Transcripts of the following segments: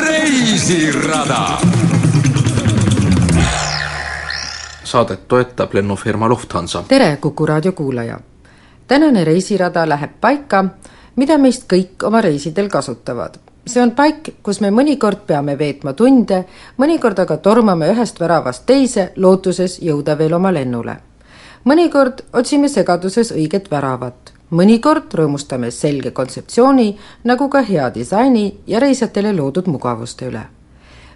reisirada. saadet toetab lennufirma Lufthansa. tere, Kuku raadio kuulaja! tänane reisirada läheb paika, mida meist kõik oma reisidel kasutavad. See on paik, kus me mõnikord peame veetma tunde, mõnikord aga tormame ühest väravast teise, lootuses jõuda veel oma lennule. mõnikord otsime segaduses õiget väravat mõnikord rõõmustame selge kontseptsiooni nagu ka hea disaini ja reisijatele loodud mugavuste üle.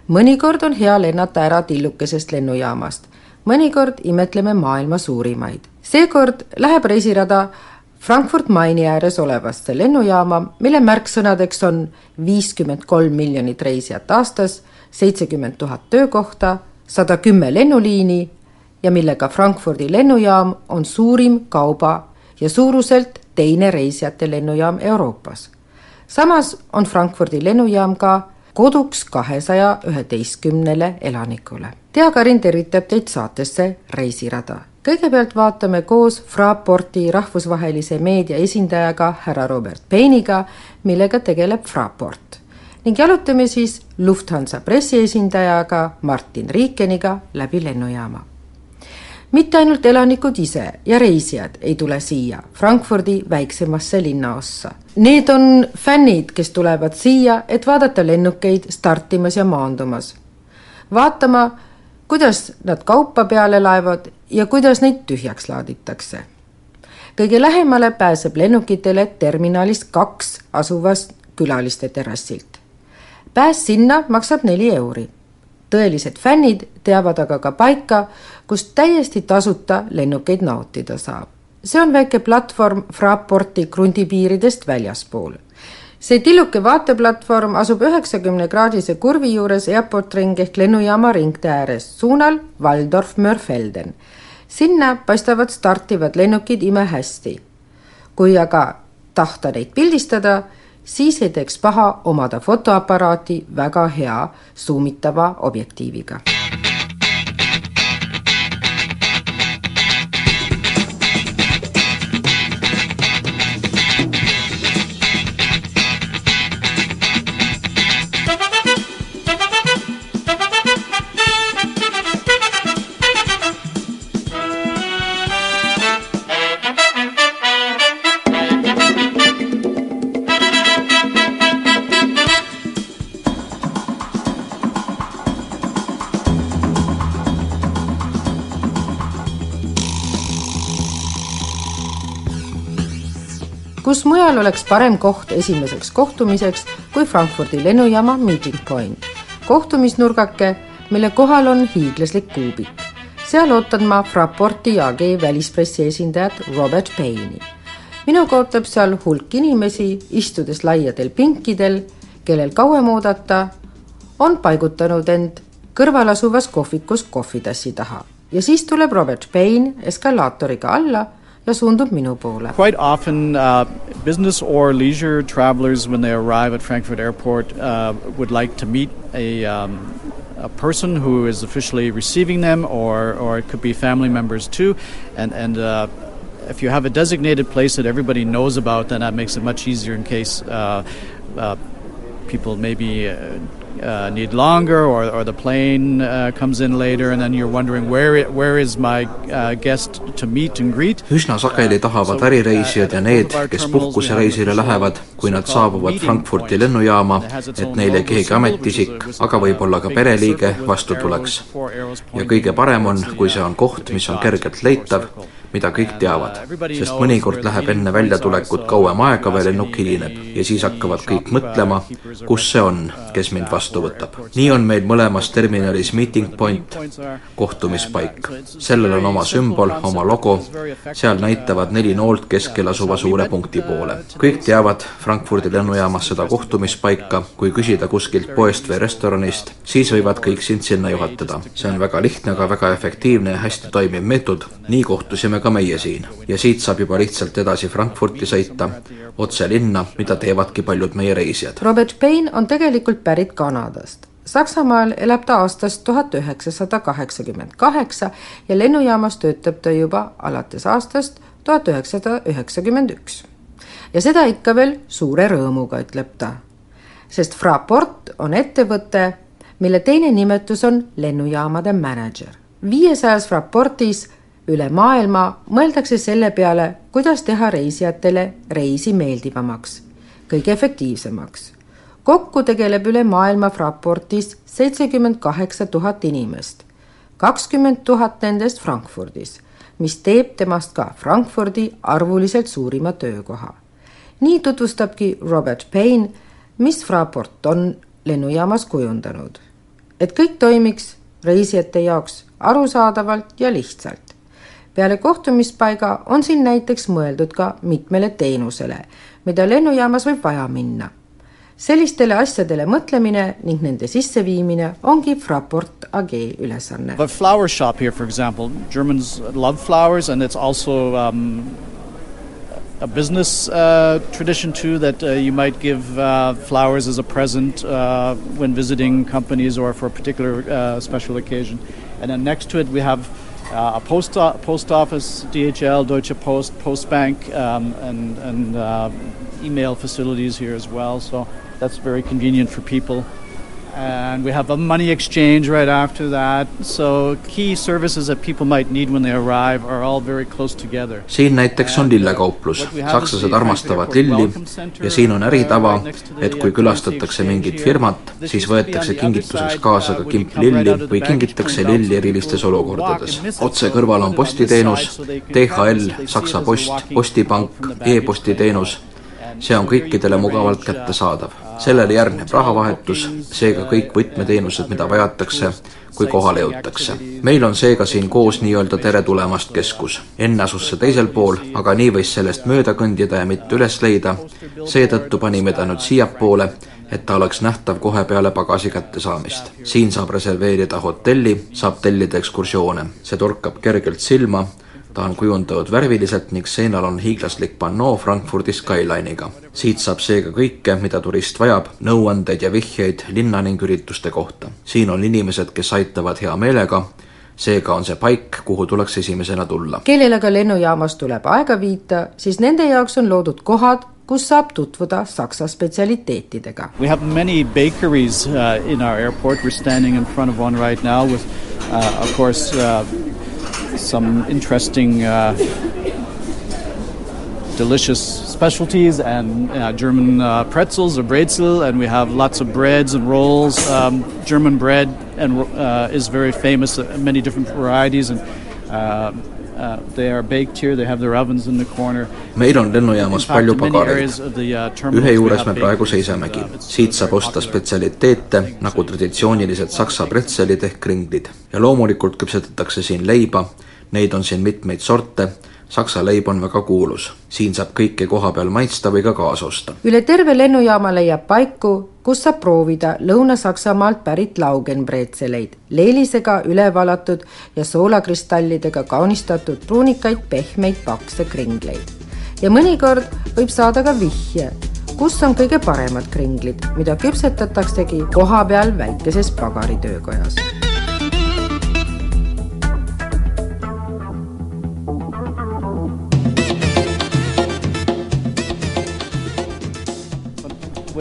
mõnikord on hea lennata ära tillukesest lennujaamast, mõnikord imetleme maailma suurimaid. seekord läheb reisirada Frankfurt Maini ääres olevasse lennujaama, mille märksõnadeks on viiskümmend kolm miljonit reisijat aastas, seitsekümmend tuhat töökohta, sada kümme lennuliini ja millega Frankfurdi lennujaam on suurim kauba ja suuruselt teine reisijate lennujaam Euroopas. samas on Frankfurdi lennujaam ka koduks kahesaja üheteistkümnele elanikule. Tea Karin tervitab teid saatesse Reisirada. Kõigepealt vaatame koos Fraporti rahvusvahelise meedia esindajaga härra Robert Peiniga, millega tegeleb Fraport ning jalutame siis Lufthansa pressiesindajaga Martin Riikeniga läbi lennujaama mitte ainult elanikud ise ja reisijad ei tule siia Frankfurdi väiksemasse linnaossa. Need on fännid, kes tulevad siia, et vaadata lennukeid startimas ja maandumas. vaatama, kuidas nad kaupa peale laevad ja kuidas neid tühjaks laaditakse. kõige lähemale pääseb lennukitele terminalist kaks asuvast külaliste terrassilt. pääs sinna maksab neli euri tõelised fännid teavad aga ka paika, kus täiesti tasuta lennukeid nautida saab. see on väike platvorm Fraporti krundipiiridest väljaspool. See tilluke vaateplatvorm asub üheksakümne kraadise kurvi juures Airport Ring ehk lennujaama ringtee ääres suunal Waldorf-Mörfelden. sinna paistavad startivad lennukid imehästi. kui aga tahta neid pildistada siis ei teeks paha omada fotoaparaati väga hea suumitava objektiiviga kus mujal oleks parem koht esimeseks kohtumiseks kui Frankfurdi lennujaama meeting point. kohtumisnurgake, mille kohal on hiiglaslik kuubik. seal ootan ma Fraporti AG välispressi esindajat Robert Payne'i. minuga ootab seal hulk inimesi, istudes laiadel pinkidel, kellel kauem oodata, on paigutanud end kõrval asuvas kohvikus kohvitassi taha ja siis tuleb Robert Payne eskalaatoriga alla Quite often uh, business or leisure travelers when they arrive at Frankfurt Airport uh, would like to meet a um, a person who is officially receiving them, or, or it could be family members too. And, and uh, if you have a designated place that everybody knows about, then that makes it much easier in case uh, uh, people maybe uh, uh, need longer or, or the plane uh, comes in later and then you're wondering where, it, where is my uh, guest to meet and greet. üsna sageli tahavad ärireisijad ja need, kes puhkusereisile lähevad, kui nad saabuvad Frankfurti lennujaama, et neile keegi ametiisik, aga võib-olla ka pereliige vastu tuleks. ja kõige parem on, kui see on koht, mis on kergelt leitav, mida kõik teavad, sest mõnikord läheb enne väljatulekut kauem aega veel lennuk hilineb ja siis hakkavad kõik mõtlema, kus see on, kes mind vastu võtab. nii on meil mõlemas terminalis meeting point, kohtumispaik. sellel on oma sümbol, oma logo, seal näitavad neli noolt keskel asuva suure punkti poole. kõik teavad Frankfurdi lennujaamas seda kohtumispaika, kui küsida kuskilt poest või restoranist, siis võivad kõik sind sinna juhatada. see on väga lihtne, aga väga efektiivne ja hästi toimiv meetod, nii kohtusime ka meie siin. ja siit saab juba lihtsalt edasi Frankfurti sõita, otse linna, mida teevadki paljud meie reisijad. Robert Payne on tegelikult pärit Kanadast. Saksamaal elab ta aastast tuhat üheksasada kaheksakümmend kaheksa ja lennujaamas töötab ta juba alates aastast tuhat üheksasada üheksakümmend üks. ja seda ikka veel suure rõõmuga, ütleb ta. sest Fraport on ettevõte, mille teine nimetus on lennujaamade mänedžer. viiesajas Fraportis üle maailma mõeldakse selle peale, kuidas teha reisijatele reisi meeldivamaks, kõige efektiivsemaks kokku tegeleb üle maailma Fraportis seitsekümmend kaheksa tuhat inimest, kakskümmend tuhat nendest Frankfurdis, mis teeb temast ka Frankfurdi arvuliselt suurima töökoha. nii tutvustabki Robert Payne, mis Fraport on lennujaamas kujundanud. et kõik toimiks reisijate jaoks arusaadavalt ja lihtsalt. Peale kohtumispaiga on siin näiteks mõeldud ka mitmele teenusele, mida lennujaamas võib vaja minna sellistele asjadele mõtlemine ning nende sisseviimine ongi Fraport AG ülesanne. The flower shop here, for example, Germans love flowers and it's also um, a business uh, tradition too that uh, you might give uh, flowers as a present uh, when visiting companies or for a particular uh, special occasion. And then next to it we have uh, a post, post office, DHL, Deutsche Post, Postbank, um, and, and email facilities here as well. So That's very convenient for people. And we have a money exchange right after that. So key services that people might need when they arrive are all very close together. siin näiteks on lillekauplus. sakslased armastavad lilli ja siin on äritava, et kui külastatakse mingit firmat, siis võetakse kingituseks kaasa ka kimp lilli või kingitakse lilli erilistes olukordades. otse kõrval on postiteenus, DHL, Saksa Post, Postipank e, e-postiteenus see on kõikidele mugavalt kättesaadav. Sellele järgneb rahavahetus, seega kõik võtmeteenused, mida vajatakse, kui kohale jõutakse. meil on seega siin koos nii-öelda tere tulemast keskus. enne asus see teisel pool, aga nii võis sellest mööda kõndida ja mitte üles leida, seetõttu panime ta nüüd siiapoole, et ta oleks nähtav kohe peale pagasi kättesaamist. siin saab reserveerida hotelli, saab tellida ekskursioone. see torkab kergelt silma ta on kujundatud värviliselt ning seinal on hiiglaslik pannoo Frankfurdi Skyline'iga. siit saab seega kõike, mida turist vajab, nõuandeid ja vihjeid linna ning ürituste kohta. siin on inimesed, kes aitavad hea meelega, seega on see paik, kuhu tuleks esimesena tulla. kellel aga lennujaamas tuleb aega viita, siis nende jaoks on loodud kohad, kus saab tutvuda Saksa spetsialiteetidega. We have many bakeries uh, in our airport, we are standing in front of one right now with uh, of course uh, some interesting, uh, delicious specialties and uh, German uh, pretzels or brezel, and we have lots of breads and rolls. Um, German bread and uh, is very famous, uh, many different varieties, and uh, Uh, they are baked here, they have their ovens in the corner. meil on lennujaamas palju pagareid. Uh, ühe juures me praegu seisamegi. siit saab osta spetsialiteete nagu traditsioonilised saksa pretselid ehk kringlid. ja loomulikult küpsetatakse siin leiba, Neid on siin mitmeid sorte, Saksa leib on väga kuulus. siin saab kõike koha peal maitsta või ka kaasa osta. üle terve lennujaama leiab paiku, kus saab proovida Lõuna-Saksamaalt pärit laugenbreetseleid, leelisega üle valatud ja soolakristallidega kaunistatud pruunikaid, pehmeid, pakse kringleid. ja mõnikord võib saada ka vihje, kus on kõige paremad kringlid, mida küpsetataksegi koha peal väikeses pagaritöökojas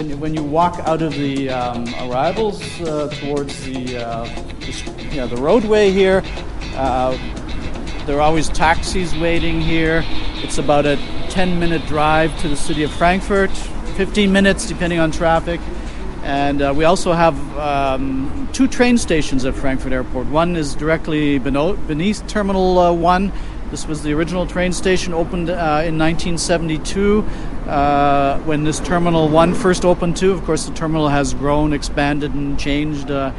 when you, when you walk out of the um, arrivals uh, towards the, uh, the, the roadway here, uh, there are always taxis waiting here. It's about a 10 minute drive to the city of Frankfurt, 15 minutes depending on traffic. And uh, we also have um, two train stations at Frankfurt Airport. One is directly beneath Terminal uh, 1. This was the original train station, opened uh, in 1972 uh, when this Terminal 1 first opened too. Of course, the terminal has grown, expanded, and changed uh,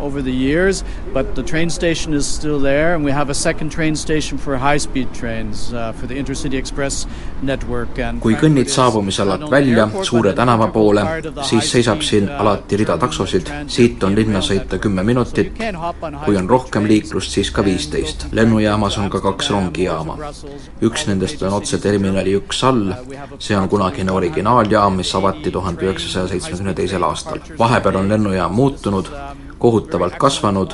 over the years, but the train station is still there, and we have a second train station for high-speed trains uh, for the Intercity Express network. And kui kõnnid saabumisalalt välja suure tänava poole, siis seisab siin alati rida taksosid, siit on linna sõita kümme minutit, kui on rohkem liiklust, siis ka viisteist. lennujaamas on ka kaks rongijaama. üks nendest on otse terminali üks all, see on kunagine originaaljaam, mis avati tuhande üheksasaja seitsmekümne teisel aastal. vahepeal on lennujaam muutunud, kohutavalt kasvanud,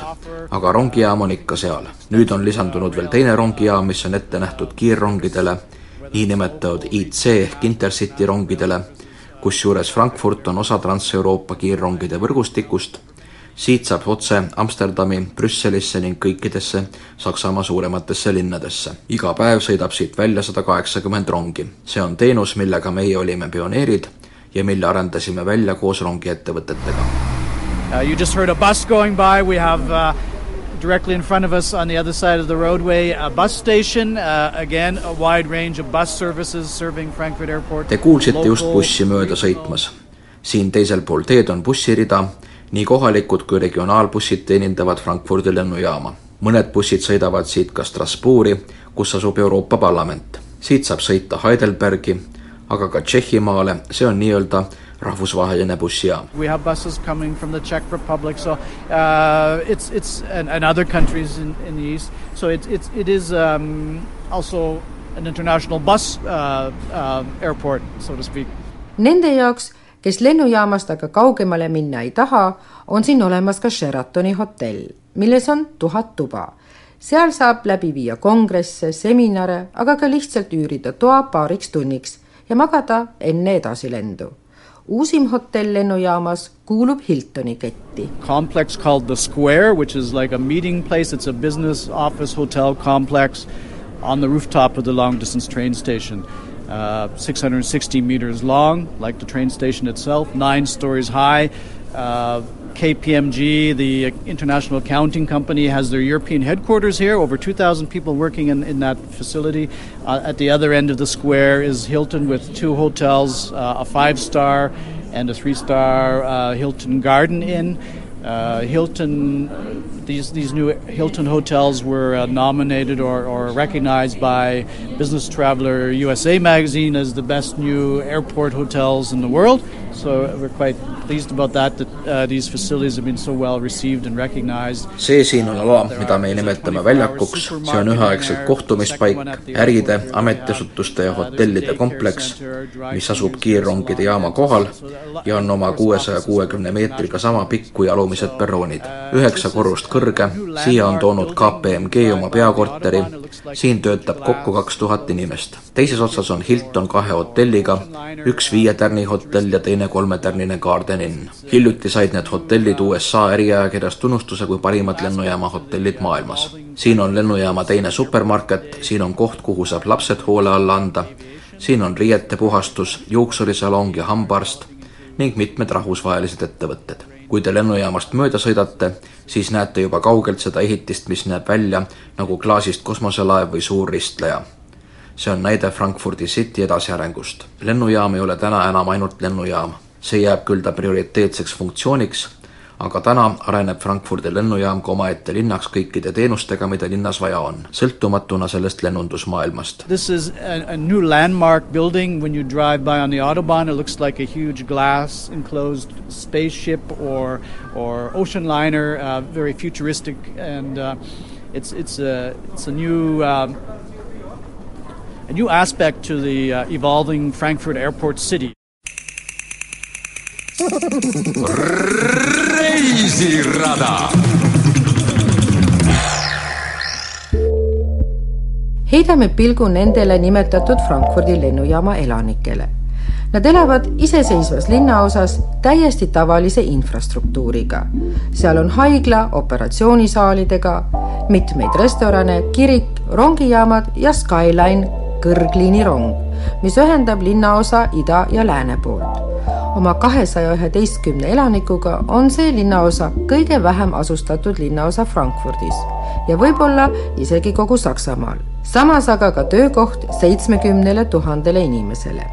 aga rongijaam on ikka seal. nüüd on lisandunud veel teine rongijaam, mis on ette nähtud kiirrongidele, niinimetatud IC ehk Intercity rongidele, kusjuures Frankfurt on osa Trans-Euroopa kiirrongide võrgustikust, siit saab otse Amsterdami, Brüsselisse ning kõikidesse Saksamaa suurematesse linnadesse. iga päev sõidab siit välja sada kaheksakümmend rongi. see on teenus, millega meie olime pioneerid ja mille arendasime välja koos rongiettevõtetega you just heard a bus going by. We have uh, directly in front of us on the other side of the roadway a bus station. Uh, again, a wide range of bus services serving Frankfurt Airport. Te kuulsite just bussi mööda sõitmas. siin teisel pool teed on bussirida, nii kohalikud kui regionaalbussid teenindavad Frankfurdi lennujaama. mõned bussid sõidavad siit ka Strasbourgi, kus asub Euroopa Parlament. siit saab sõita Heidelbergi, aga ka Tšehhimaale, see on nii-öelda rahvusvaheline bussijaam. We have buses coming from the Czech Republic, so uh, it's it's and, and other countries in, in the east. So it it's it is um, also an international bus uh, uh, airport, so to speak. Nende jaoks, kes lennujaamast aga kaugemale minna ei taha, on siin olemas ka Sheratoni hotell, milles on tuhat tuba. seal saab läbi viia kongresse, seminare, aga ka lihtsalt üürida toa paariks tunniks ja magada enne edasilendu uusim hotell lennujaamas kuulub Hiltoni ketti. Complex called The Square, which is like a meeting place, it's a business office hotel complex on the rooftop of the long distance train station. Uh, 660 meters long, like the train station itself, nine stories high. Uh, KPMG, the international accounting company, has their European headquarters here. Over 2,000 people working in, in that facility. Uh, at the other end of the square is Hilton with two hotels, uh, a five star and a three star uh, Hilton Garden Inn. Uh, Hilton, these these new Hilton hotels were uh, nominated or, or recognized by Business Traveler USA magazine as the best new airport hotels in the world. So we're quite pleased about that, that uh, these facilities have been so well received and recognized. see siin on ala, mida me nimetame väljakuks, see on üheaegselt kohtumispaik, äride, ametiasutuste ja hotellide kompleks, mis asub kiirrongide jaama kohal ja on oma kuuesaja kuuekümne meetriga sama pikk kui alumised perroonid. üheksa korrust kõrge, siia on toonud KPMG oma peakorteri, siin töötab kokku kaks tuhat inimest. teises otsas on Hilton kahe hotelliga, üks viietärni hotell ja teine kolmetärnine Garden Inn. hiljuti said need hotellid USA äriajakirjas tunnustuse kui parimad lennujaama hotellid maailmas. siin on lennujaama teine supermarket, siin on koht, kuhu saab lapsed hoole alla anda, siin on riiete puhastus, juuksurisalong ja hambaarst ning mitmed rahvusvahelised ettevõtted. kui te lennujaamast mööda sõidate, siis näete juba kaugelt seda ehitist, mis näeb välja nagu klaasist kosmoselaev või suur ristleja see on näide Frankfurdi City edasiarengust. lennujaam ei ole täna enam ainult lennujaam, see jääb küll ta prioriteetseks funktsiooniks, aga täna areneb Frankfurdi lennujaam ka omaette linnaks kõikide teenustega, mida linnas vaja on, sõltumatuna sellest lennundusmaailmast. This is a, a new landmark building when you drive by on the autobahn, it looks like a huge glass enclosed spaceship or, or ocean liner uh,, very futuristic and uh, it's, it's a, it's a new uh, a new aspect to the uh, evolving Frankfurt Airport city. Reisirada. heidame pilgu nendele nimetatud Frankfurdi lennujaama elanikele. Nad elavad iseseisvas linnaosas täiesti tavalise infrastruktuuriga. seal on haigla operatsioonisaalidega, mitmeid restorane, kirik, rongijaamad ja Skyline kõrgliinirong, mis ühendab linnaosa ida ja lääne poolt. Oma kahesaja üheteistkümne elanikuga on see linnaosa kõige vähem asustatud linnaosa Frankfurdis ja võib-olla isegi kogu Saksamaal. samas aga ka töökoht seitsmekümnele tuhandele inimesele.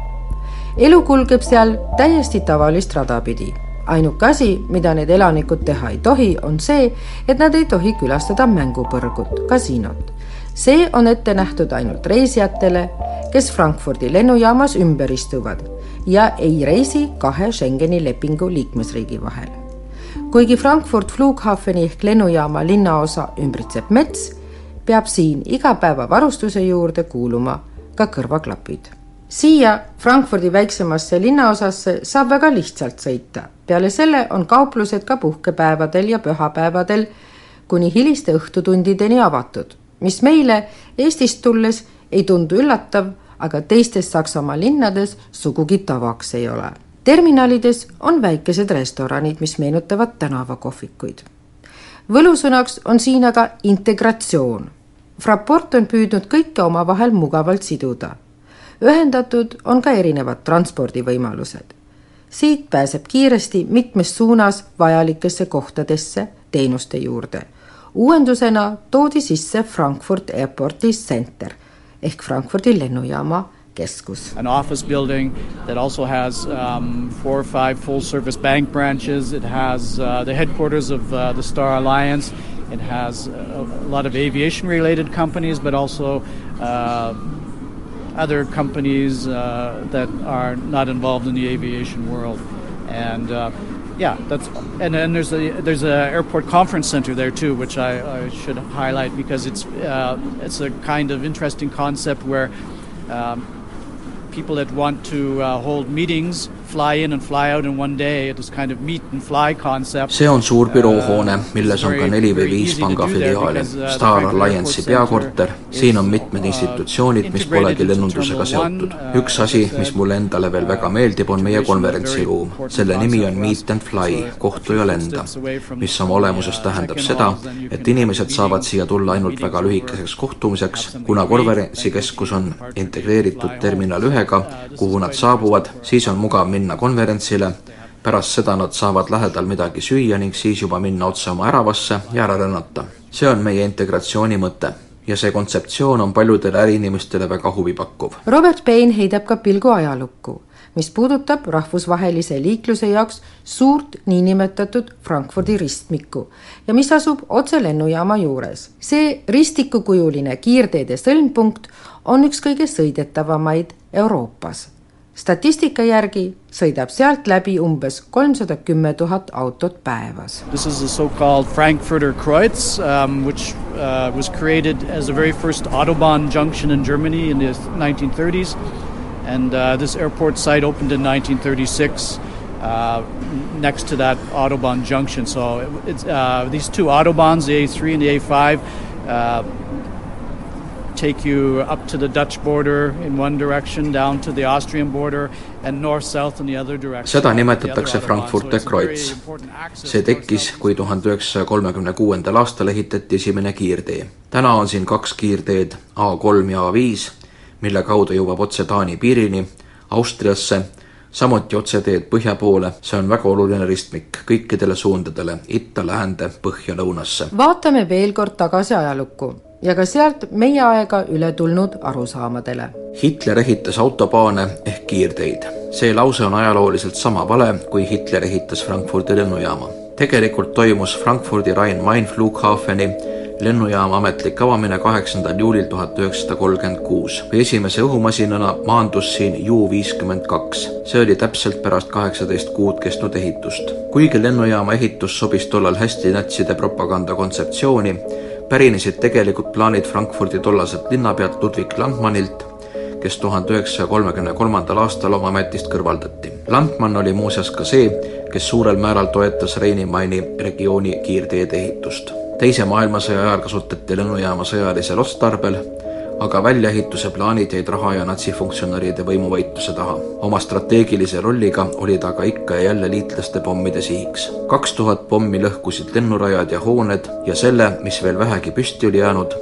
elu kulgeb seal täiesti tavalist rada pidi ainuke asi, mida need elanikud teha ei tohi, on see, et nad ei tohi külastada mängupõrgut, kasiinot. see on ette nähtud ainult reisijatele, kes Frankfurdi lennujaamas ümber istuvad ja ei reisi kahe Schengeni lepingu liikmesriigi vahel. kuigi Frankfurt Flughafeni ehk lennujaama linnaosa ümbritseb mets, peab siin igapäevavarustuse juurde kuuluma ka kõrvaklapid siia Frankfurdi väiksemasse linnaosasse saab väga lihtsalt sõita. peale selle on kauplused ka puhkepäevadel ja pühapäevadel kuni hiliste õhtutundideni avatud, mis meile Eestist tulles ei tundu üllatav, aga teistes Saksamaa linnades sugugi tavaks ei ole. terminalides on väikesed restoranid, mis meenutavad tänavakohvikuid. võlusõnaks on siin aga integratsioon. Fraport on püüdnud kõike omavahel mugavalt siduda ühendatud on ka erinevad transpordivõimalused. siit pääseb kiiresti mitmes suunas vajalikesse kohtadesse teenuste juurde. uuendusena toodi sisse Frankfurt Airporti Center ehk Frankfurdi lennujaama keskus. An office building that also has um, four or five full service bank branches. It has uh, the headquarters of uh, the Star Alliance. It has a, a lot of aviation related companies, but also uh, other companies uh, that are not involved in the aviation world, and uh, yeah, that's and then there's a there's a airport conference center there too, which I, I should highlight because it's uh, it's a kind of interesting concept where. Um, people that want to uh, hold meetings fly in and fly out in one day, it is kind of meet and fly concept. see on suur büroohoone, uh, milles on ka neli või viis panga filiaali. Uh, Star Alliance'i peakorter, siin on mitmed uh, institutsioonid, mis polegi lennundusega seotud. üks asi, mis mulle endale veel väga meeldib, on meie konverentsiruum. selle nimi on Meet and Fly, kohtu ja lenda, mis oma olemuses tähendab seda, et inimesed saavad siia tulla ainult väga lühikeseks kohtumiseks, kuna konverentsikeskus on integreeritud terminal ühega, kuhu nad saabuvad, siis on mugav minna konverentsile, pärast seda nad saavad lähedal midagi süüa ning siis juba minna otse oma äravasse ja ära rännata. see on meie integratsiooni mõte ja see kontseptsioon on paljudele äriinimestele väga huvipakkuv. Robert Payne heidab ka pilgu ajalukku, mis puudutab rahvusvahelise liikluse jaoks suurt niinimetatud Frankfurdi ristmikku ja mis asub otse lennujaama juures. see ristikukujuline kiirteede sõlmpunkt on üks kõige sõidetavamaid Euroopas. Statistika järgi sõidab sealt läbi umbes kolmsada kümme tuhat autot päevas. This is the so-called Frankfurter Kreuz um, which uh, was created as the very first Autobahn junction in Germany in the 1930s and uh, this airport site opened in 1936 uh, next to that Autobahn junction. So it's, uh, these two Autobahns, the A3 and the A5, uh, take you up to the Dutch border in one direction, down to the Austrian border and north-south in the other direction. seda nimetatakse Frankfurter Kreuz. see tekkis, kui tuhande üheksasaja kolmekümne kuuendal aastal ehitati esimene kiirtee. täna on siin kaks kiirteed, A3 ja A5, mille kaudu jõuab otse Taani piirini, Austriasse, samuti otseteed põhja poole, see on väga oluline ristmik kõikidele suundadele, itta, läände, põhja, lõunasse. vaatame veel kord tagasi ajalukku ja ka sealt meie aega üle tulnud arusaamadele. Hitler ehitas autobaane ehk kiirteid. see lause on ajalooliselt sama vale, kui Hitler ehitas Frankfurdi lennujaama. tegelikult toimus Frankfurdi Rhein-Main Flughafeni lennujaama ametlik avamine kaheksandal juulil tuhat üheksasada kolmkümmend kuus. esimese õhumasinana maandus siin Ju viiskümmend kaks. see oli täpselt pärast kaheksateist kuud kestnud ehitust. kuigi lennujaama ehitus sobis tollal hästi natside propaganda kontseptsiooni, pärinesid tegelikult plaanid Frankfurdi tollaselt linnapealt Ludwig Landmannilt, kes tuhande üheksasaja kolmekümne kolmandal aastal oma ametist kõrvaldati. Landmann oli muuseas ka see, kes suurel määral toetas Reini-Maini regiooni kiirteede ehitust. teise maailmasõja ajal kasutati lennujaama sõjalisel otstarbel aga väljaehituse plaanid jäid raha ja natsifunktsionäride võimuvõitluse taha. oma strateegilise rolliga oli ta aga ikka ja jälle liitlaste pommide sihiks. kaks tuhat pommi lõhkusid lennurajad ja hooned ja selle, mis veel vähegi püsti oli jäänud,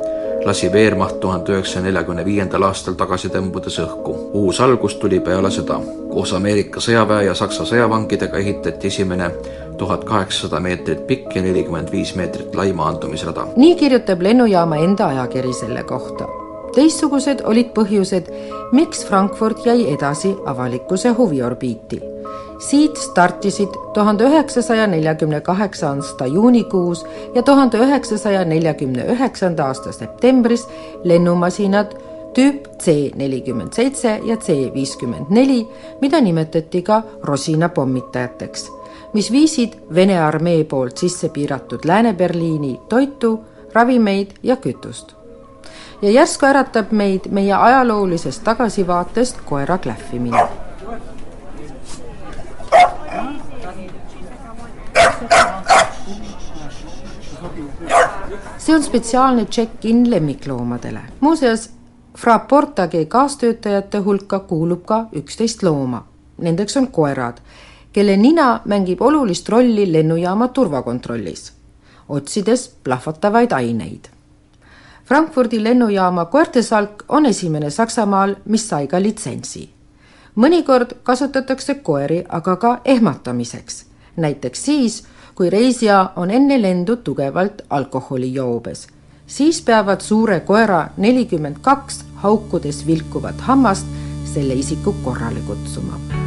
lasi Wehrmacht tuhande üheksasaja neljakümne viiendal aastal tagasi tõmbudes õhku. uus algus tuli peale sõda. koos Ameerika sõjaväe ja Saksa sõjavangidega ehitati esimene tuhat kaheksasada meetrit pikk ja nelikümmend viis meetrit lai maandumisrada. nii kirjutab lennujaama enda ajakiri selle kohta teistsugused olid põhjused, miks Frankfurt jäi edasi avalikkuse huviorbiiti. siit startisid tuhande üheksasaja neljakümne kaheksa aasta juunikuus ja tuhande üheksasaja neljakümne üheksanda aasta septembris lennumasinad tüüp C nelikümmend seitse ja C viiskümmend neli, mida nimetati ka Rosina pommitajateks, mis viisid Vene armee poolt sisse piiratud Lääne-Berliini toitu, ravimeid ja kütust ja järsku äratab meid meie ajaloolisest tagasivaatest koera klähvimine. see on spetsiaalne check-in lemmikloomadele. muuseas, Fra Portage kaastöötajate hulka kuulub ka üksteist looma. Nendeks on koerad, kelle nina mängib olulist rolli lennujaama turvakontrollis, otsides plahvatavaid aineid Frankfurdi lennujaama koertesalk on esimene Saksamaal, mis sai ka litsentsi. mõnikord kasutatakse koeri aga ka ehmatamiseks, näiteks siis, kui reisija on enne lendu tugevalt alkoholijoobes. siis peavad suure koera nelikümmend kaks haukudes vilkuvat hammast selle isiku korrale kutsuma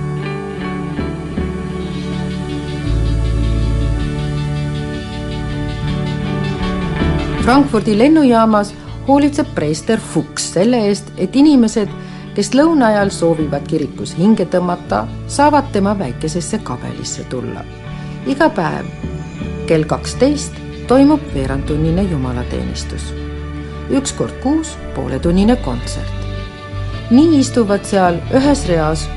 Frankfurdi lennujaamas hoolitseb preester Fuchs selle eest, et inimesed, kes lõuna ajal soovivad kirikus hinge tõmmata, saavad tema väikesesse kabelisse tulla. iga päev kell kaksteist toimub veerandtunnine jumalateenistus. üks kord kuus pooletunnine kontsert. nii istuvad seal ühes reas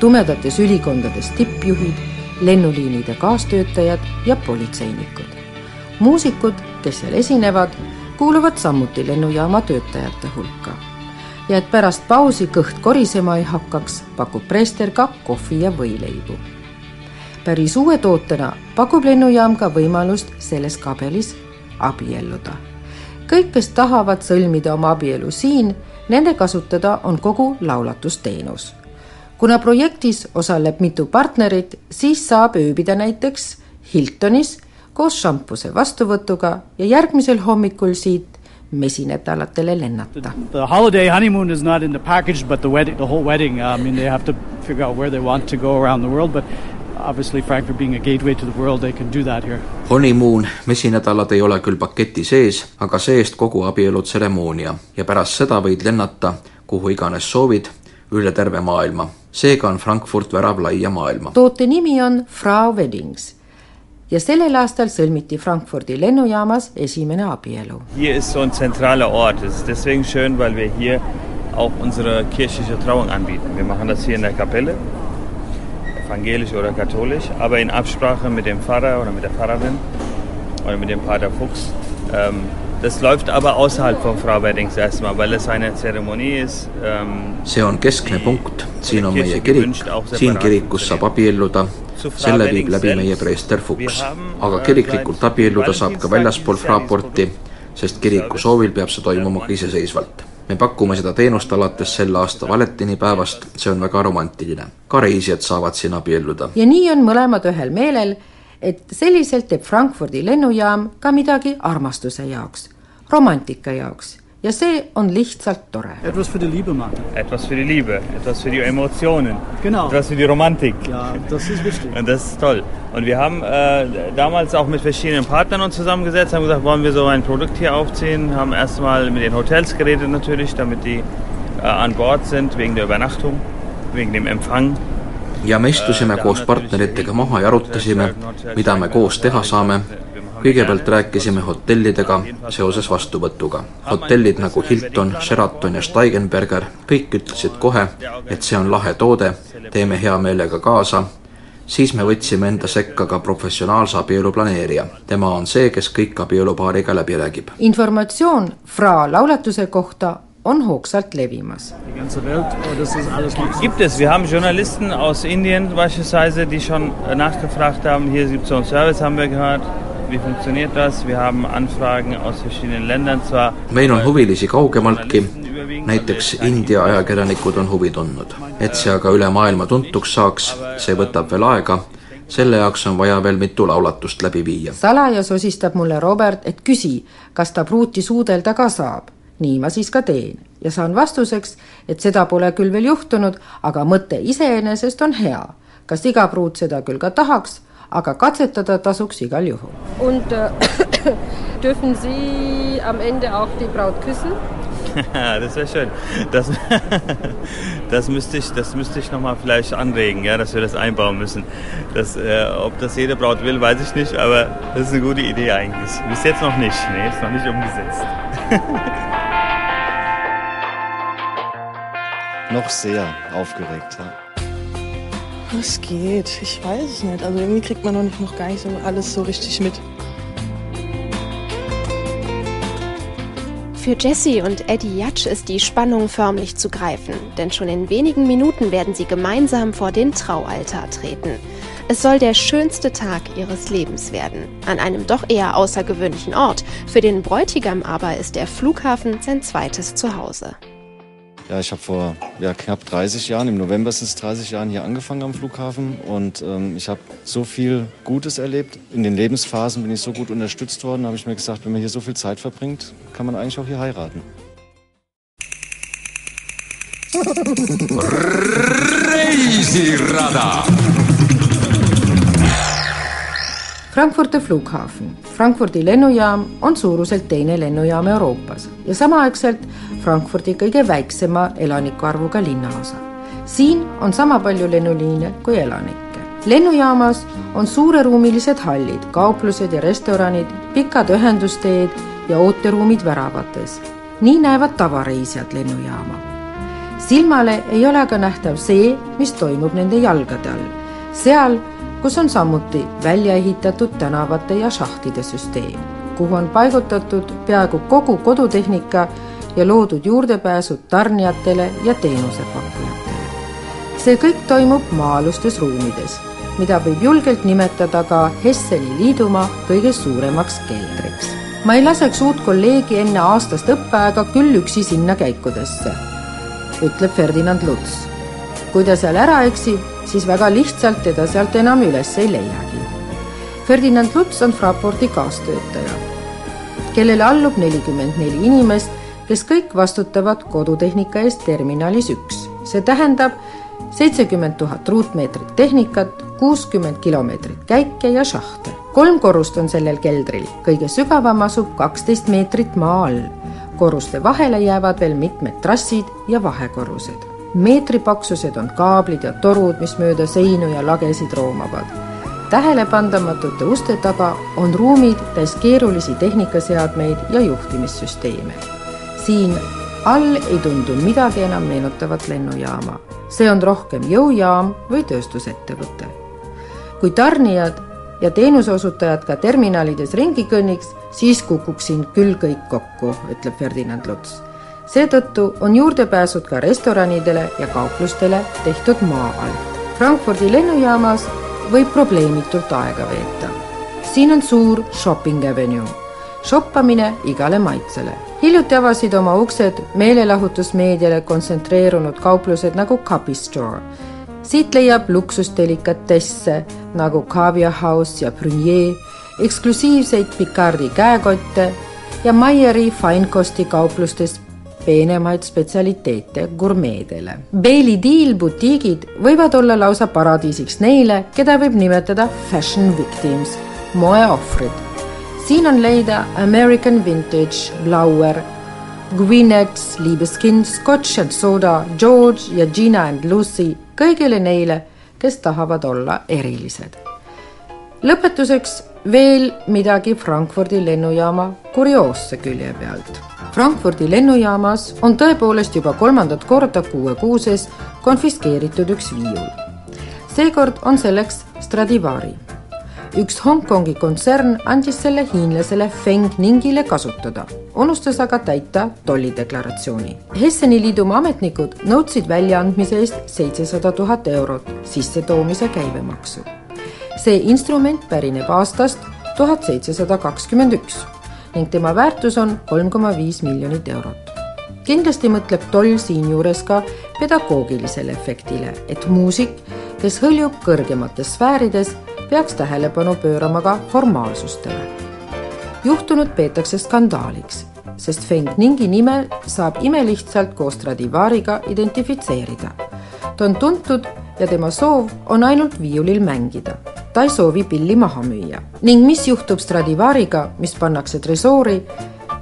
tumedates ülikondades tippjuhid, lennuliinide kaastöötajad ja politseinikud. muusikud kes seal esinevad, kuuluvad samuti lennujaama töötajate hulka. ja et pärast pausi kõht korisema ei hakkaks, pakub preester ka kohvi ja võileibu. päris uue tootena pakub lennujaam ka võimalust selles kabelis abielluda. kõik, kes tahavad sõlmida oma abielu siin, nende kasutada on kogu laulatusteenus kuna projektis osaleb mitu partnerit, siis saab ööbida näiteks Hiltonis koos šampuse vastuvõtuga ja järgmisel hommikul siit mesinädalatele lennata. The holiday honeymoon is not in the package, but the wedding, the whole wedding, I mean they have to figure out where they want to go around the world, but obviously Frankfurt being a gateway to the world, they can do that here. Honeymoon, mesinädalad ei ole küll paketi sees, aga see-eest kogu abielutseremoonia ja pärast seda võid lennata kuhu iganes soovid, üle terve maailma. seega on Frankfurt värav laia maailma. toote nimi on Frau Weddings ja sellel aastal sõlmiti Frankfurdi lennujaamas esimene abielu. Hier ist so ein zentraler Ort. Es ist deswegen schön, weil wir hier auch unsere kirchliche Trauung anbieten. Wir machen das hier in der Kapelle, evangelisch oder katholisch, aber in Absprache mit dem Pfarrer oder mit der Pfarrerin oder mit dem Pater Fuchs. Ähm, das läuft aber außerhalb von Frau Weddings erstmal, weil es eine Zeremonie ist. Ähm, see on keskne punkt, siin on meie kirik, siin kirikus saab abielluda selle viib läbi meie preester Fuchs. aga kiriklikult abielluda saab ka väljaspool Fraporti, sest kiriku soovil peab see toimuma ka iseseisvalt. me pakume seda teenust alates selle aasta valentinipäevast, see on väga romantiline. ka reisijad saavad siin abielluda. ja nii on mõlemad ühel meelel, et selliselt teeb Frankfurdi lennujaam ka midagi armastuse jaoks, romantika jaoks ja see on lihtsalt tore. Etwas für die Liebe, Martin. Etwas für die Liebe, etwas für die Emotionen. Genau. Etwas für die Romantik. Ja, das ist wichtig. Und das ist toll. Und wir haben äh, damals auch mit verschiedenen Partnern uns zusammengesetzt, haben gesagt, wollen wir so ein Produkt hier aufziehen, haben erstmal mit den Hotels geredet natürlich, damit die äh, an Bord sind, wegen der Übernachtung, wegen dem Empfang. ja me istusime koos partneritega maha ja arutasime, mida me koos teha saame kõigepealt rääkisime hotellidega seoses vastuvõtuga. hotellid nagu Hilton, Sheraton ja Steigenberger, kõik ütlesid kohe, et see on lahe toode, teeme hea meelega kaasa, siis me võtsime enda sekka ka professionaalse abielu planeerija. tema on see, kes kõik abielupaariga läbi räägib. informatsioon Fra laulatuse kohta on hoogsalt levimas. Gibt es. Wir haben Journalisten aus Indien beispielsweise, die schon nachgefragt haben. Hier gibt es so einen Service, haben wir gehört. Wie funktioniert das? Wir haben Anfragen aus verschiedenen Ländern zwar. meil on huvilisi kaugemaltki, näiteks India ajakirjanikud on huvi tundnud. et see aga üle maailma tuntuks saaks, see võtab veel aega, selle jaoks on vaja veel mitu laulatust läbi viia. salaja sosistab mulle Robert, et küsi, kas ta pruuti suudelda ka saab. nii ma siis ka teen ja saan vastuseks, et seda pole küll veel juhtunud, aga mõte iseenesest on hea. kas iga pruut seda küll ka tahaks, aga katsetada tasuks igal juhul. Und äh, dürfen Sie am Ende auch die Braut küssen? das wäre schön. Das, das müsste ich, das müsste ich nochmal vielleicht anregen, ja, dass wir das einbauen müssen. Das, äh, ob das jede Braut will, weiß ich nicht, aber das ist eine gute Idee eigentlich. Bis jetzt noch nicht. Nee, ist noch nicht umgesetzt. noch sehr aufgeregt, ja. Es geht. Ich weiß es nicht. Also irgendwie kriegt man noch, nicht, noch gar nicht so alles so richtig mit. Für Jesse und Eddie Jatsch ist die Spannung förmlich zu greifen, denn schon in wenigen Minuten werden sie gemeinsam vor den Traualtar treten. Es soll der schönste Tag ihres Lebens werden, an einem doch eher außergewöhnlichen Ort. Für den Bräutigam aber ist der Flughafen sein zweites Zuhause. Ja, ich habe vor ja, knapp 30 Jahren, im November sind es 30 Jahren hier angefangen am Flughafen und ähm, ich habe so viel Gutes erlebt. In den Lebensphasen bin ich so gut unterstützt worden, habe ich mir gesagt, wenn man hier so viel Zeit verbringt, kann man eigentlich auch hier heiraten. reisirada Frankfurdi Flughafen. Frankfurdi lennujaam on suuruselt teine lennujaam Euroopas ja samaaegselt Frankfurdi kõige väiksema elanikuarvuga linnaosa. siin on sama palju lennuliine kui elanikke. lennujaamas on suureruumilised hallid, kauplused ja restoranid, pikad ühendusteed ja ooteruumid väravates. nii näevad tavareisijad lennujaama. silmale ei ole aga nähtav see, mis toimub nende jalgade all. seal kus on samuti välja ehitatud tänavate ja šahtide süsteem, kuhu on paigutatud peaaegu kogu kodutehnika ja loodud juurdepääsud tarnijatele ja teenusepakkujatele. see kõik toimub maa-alustes ruumides, mida võib julgelt nimetada ka Hesseli liidumaa kõige suuremaks keldriks. ma ei laseks uut kolleegi enne aastast õppeaega küll üksi sinna käikudesse, ütleb Ferdinand Luts. kui ta seal ära eksib, siis väga lihtsalt teda sealt enam üles ei leiagi. Ferdinand Luts on Fraporti kaastöötaja, kellele allub nelikümmend neli inimest, kes kõik vastutavad kodutehnika eest terminalis üks. see tähendab seitsekümmend tuhat ruutmeetrit tehnikat, kuuskümmend kilomeetrit käike ja šahte. kolm korrust on sellel keldril, kõige sügavam asub kaksteist meetrit maa all. korruste vahele jäävad veel mitmed trassid ja vahekorrused meetripaksused on kaablid ja torud, mis mööda seinu ja lagesid roomavad. tähelepandamatute uste taga on ruumid täis keerulisi tehnikaseadmeid ja juhtimissüsteeme. Siin all ei tundu midagi enam meenutavat lennujaama. see on rohkem jõujaam või tööstusettevõte. kui tarnijad ja teenuseosutajad ka terminalides ringi kõnniks, siis kukuks siin küll kõik kokku, ütleb Ferdinand Luts seetõttu on juurdepääsud ka restoranidele ja kauplustele tehtud maa alt. Frankfurdi lennujaamas võib probleemitult aega veeta. siin on suur shopping avenue, shoppamine igale maitsele. hiljuti avasid oma uksed meelelahutusmeediale kontsentreerunud kauplused nagu Copy Store. siit leiab luksusdelikatesse nagu Caviar House ja Brunier, eksklusiivseid Picardi käekotte ja Maieri Feinkosti kauplustes peenemaid spetsialiteete gurmeedele. Bailey Deal butiigid võivad olla lausa paradiisiks neile, keda võib nimetada fashion victims, moeohvrid. Siin on leida American Vintage, Blauer, Gwinnett's, Libeskind, Scotch and Soda, George ja Gina and Lucy kõigile neile, kes tahavad olla erilised. lõpetuseks veel midagi Frankfurdi lennujaama kurioosse külje pealt Frankfurdi lennujaamas on tõepoolest juba kolmandat korda kuuekuuses konfiskeeritud üks viiul. seekord on selleks Stradivari. Üks Hongkongi kontsern andis selle hiinlasele Feng Ningile kasutada, unustas aga täita tollideklaratsiooni. Hesseni liidumaa ametnikud nõudsid väljaandmise eest seitsesada tuhat eurot sissetoomise käibemaksu. see instrument pärineb aastast tuhat seitsesada kakskümmend üks ning tema väärtus on kolm koma viis miljonit eurot. kindlasti mõtleb toll siinjuures ka pedagoogilisele efektile, et muusik, kes hõljub kõrgemates sfäärides, peaks tähelepanu pöörama ka formaalsustele. juhtunut peetakse skandaaliks sest Feng Ningi nime saab imelihtsalt koos Stradivariga identifitseerida. ta on tuntud ja tema soov on ainult viiulil mängida. ta ei soovi pilli maha müüa ning mis juhtub Stradivariga, mis pannakse tresoori,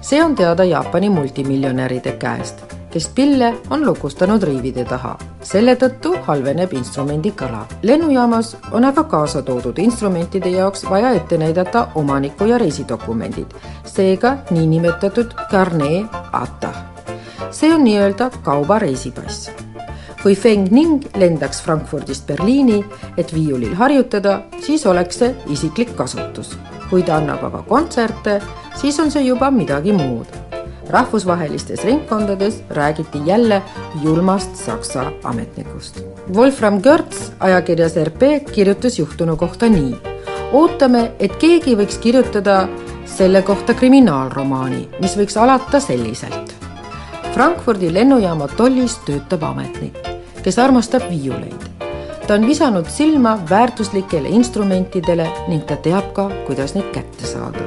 see on teada Jaapani multimiljonäride käest kes pille on lukustanud riivide taha. selle tõttu halveneb instrumendi kõla. lennujaamas on aga kaasa toodud instrumentide jaoks vaja ette näidata omaniku ja reisidokumendid, seega niinimetatud carnet ata. see on nii-öelda kauba reisipass kui Feng Ning lendaks Frankfurdist Berliini, et viiulil harjutada, siis oleks see isiklik kasutus. kui ta annab aga kontserte, siis on see juba midagi muud rahvusvahelistes ringkondades räägiti jälle julmast Saksa ametnikust. Wolfram Görz ajakirjas RP kirjutas juhtunu kohta nii. ootame, et keegi võiks kirjutada selle kohta kriminaalromaani, mis võiks alata selliselt. Frankfurdi lennujaama tollis töötab ametnik, kes armastab viiuleid. ta on visanud silma väärtuslikele instrumentidele ning ta teab ka, kuidas neid kätte saada.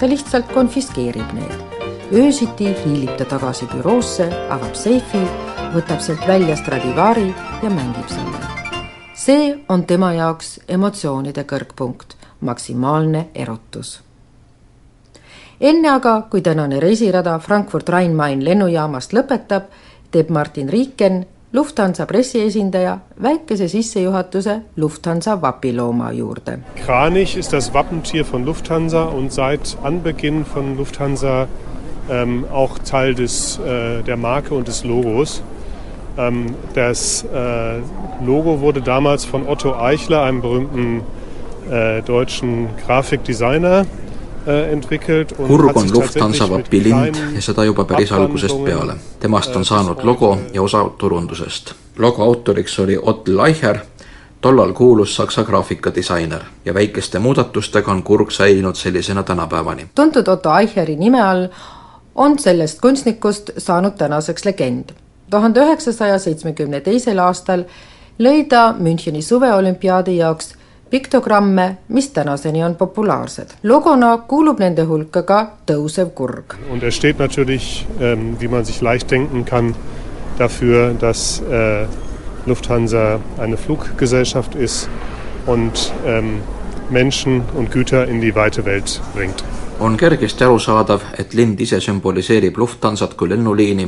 ta lihtsalt konfiskeerib need öösiti hiilib ta tagasi büroosse, avab seifi, võtab sealt välja Stradivari ja mängib selle. see on tema jaoks emotsioonide kõrgpunkt, maksimaalne erutus. enne aga, kui tänane reisirada Frankfurt-Rhein-Main lennujaamast lõpetab, teeb Martin Riiken Lufthansa pressiesindaja väikese sissejuhatuse Lufthansa vapilooma juurde. Kranich ist das Wappentier von Lufthansa und seit Anbeginn von Lufthansa ähm, auch Teil des, äh, der Marke und des Logos. Ähm, das äh, Logo wurde damals von Otto Eichler, einem berühmten äh, deutschen Grafikdesigner, kurg on Lufthansa vapi lind ja seda juba päris algusest peale. temast on saanud logo ja osa turundusest. logo autoriks oli Otto Eicher, tollal kuulus Saksa graafikadisainer ja väikeste muudatustega on kurg säilinud sellisena tänapäevani. tuntud Otto Eicheri nime all on sellest kunstnikust saanud tänaseks legend. tuhande üheksasaja seitsmekümne teisel aastal lõi ta Müncheni suveolümpiaadi jaoks piktogramme, mis tänaseni on populaarsed. logona kuulub nende hulka ka tõusev kurg. Und er steht natürlich ähm,, wie man sich leicht denken kann, dafür, dass äh, Lufthansa eine Fluggesellschaft ist und ähm, Menschen und Güter in die weite Welt bringt on kergesti arusaadav, et lind ise sümboliseerib Lufthansat kui lennuliini,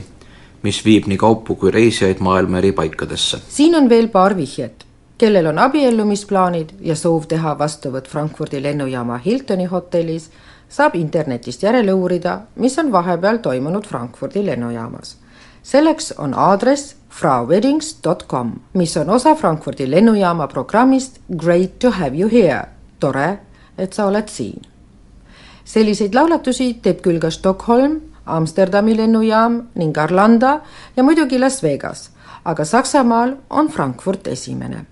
mis viib nii kaupu kui reisijaid maailma eri paikadesse. siin on veel paar vihjet. kellel on abiellumisplaanid ja soov teha vastuvõtt Frankfurdi lennujaama Hiltoni hotellis, saab internetist järele uurida, mis on vahepeal toimunud Frankfurdi lennujaamas. selleks on aadress frauweddings.com, mis on osa Frankfurdi lennujaama programmist Great to have you here, tore, et sa oled siin selliseid laulatusi teeb küll ka Stockholm, Amsterdami lennujaam ning Arlanda ja muidugi Las Vegas, aga Saksamaal on Frankfurt esimene.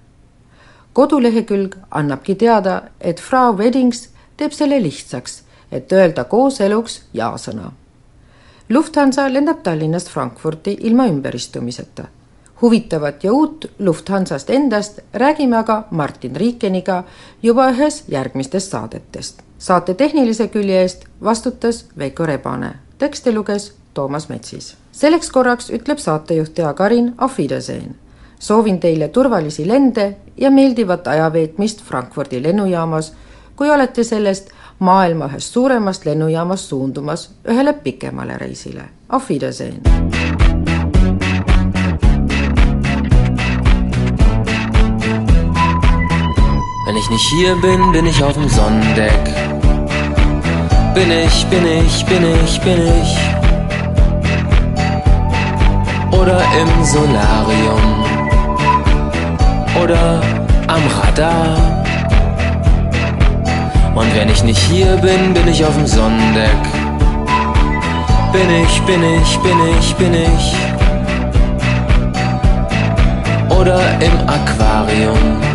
kodulehekülg annabki teada, et Frau Weddings teeb selle lihtsaks, et öelda kooseluks ja-sõna. Lufthansa lendab Tallinnast Frankfurti ilma ümberistumiseta. Huvitavat ja uut Lufthansast endast räägime aga Martin Riikeniga juba ühes järgmistest saadetest saate tehnilise külje eest vastutas Veiko Rebane, tekste luges Toomas Metsis. selleks korraks ütleb saatejuht Tea Karin auf Wiedersehen. soovin teile turvalisi lende ja meeldivat ajaveetmist Frankfurdi lennujaamas, kui olete sellest maailma ühest suuremast lennujaamast suundumas ühele pikemale reisile. Auf Wiedersehen. Wenn ich nicht hier bin, bin ich auf dem Sonnendeck. Bin ich, bin ich, bin ich, bin ich. Oder im Solarium. Oder am Radar. Und wenn ich nicht hier bin, bin ich auf dem Sonnendeck. Bin ich, bin ich, bin ich, bin ich. Oder im Aquarium.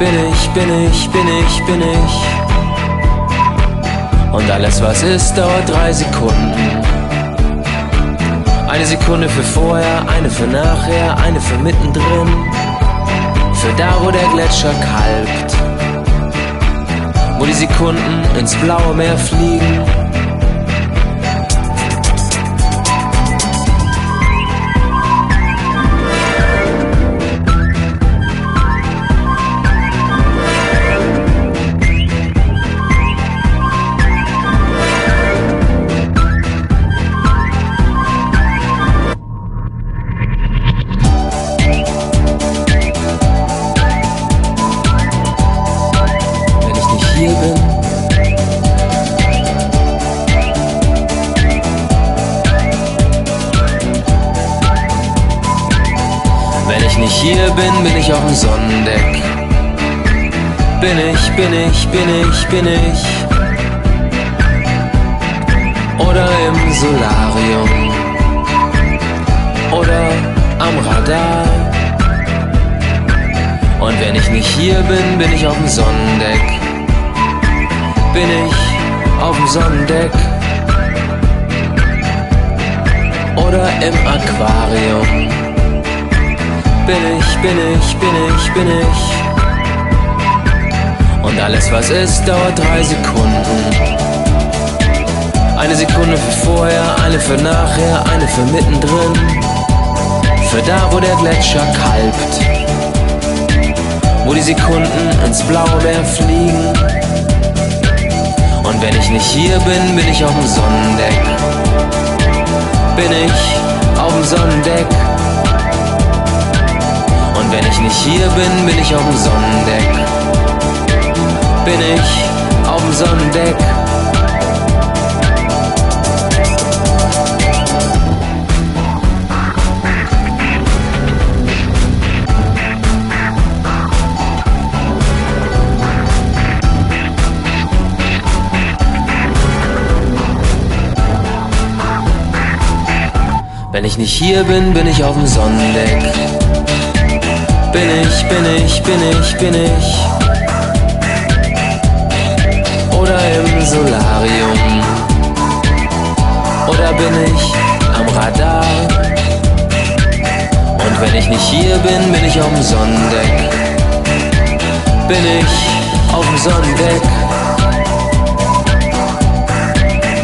Bin ich, bin ich, bin ich, bin ich. Und alles was ist, dauert drei Sekunden. Eine Sekunde für vorher, eine für nachher, eine für mittendrin. Für da, wo der Gletscher kalbt. Wo die Sekunden ins blaue Meer fliegen. Ich hier bin, bin ich auf dem Sonnendeck. Bin ich, bin ich, bin ich, bin ich. Oder im Solarium. Oder am Radar. Und wenn ich nicht hier bin, bin ich auf dem Sonnendeck. Bin ich auf dem Sonnendeck. Oder im Aquarium. Bin ich, bin ich, bin ich, bin ich. Und alles was ist, dauert drei Sekunden. Eine Sekunde für vorher, eine für nachher, eine für mittendrin. Für da, wo der Gletscher kalbt wo die Sekunden ins Blaue Meer fliegen. Und wenn ich nicht hier bin, bin ich auf dem Sonnendeck. Bin ich auf dem Sonnendeck. Wenn ich nicht hier bin, bin ich auf dem Sonnendeck. Bin ich auf dem Sonnendeck. Wenn ich nicht hier bin, bin ich auf dem Sonnendeck. Bin ich, bin ich, bin ich, bin ich. Oder im Solarium. Oder bin ich am Radar. Und wenn ich nicht hier bin, bin ich auf dem Sonnendeck. Bin ich auf dem Sonnendeck.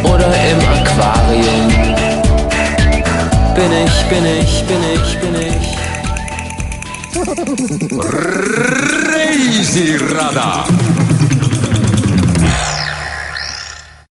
Oder im Aquarium bin ich, bin ich, bin ich, bin ich. Reisirada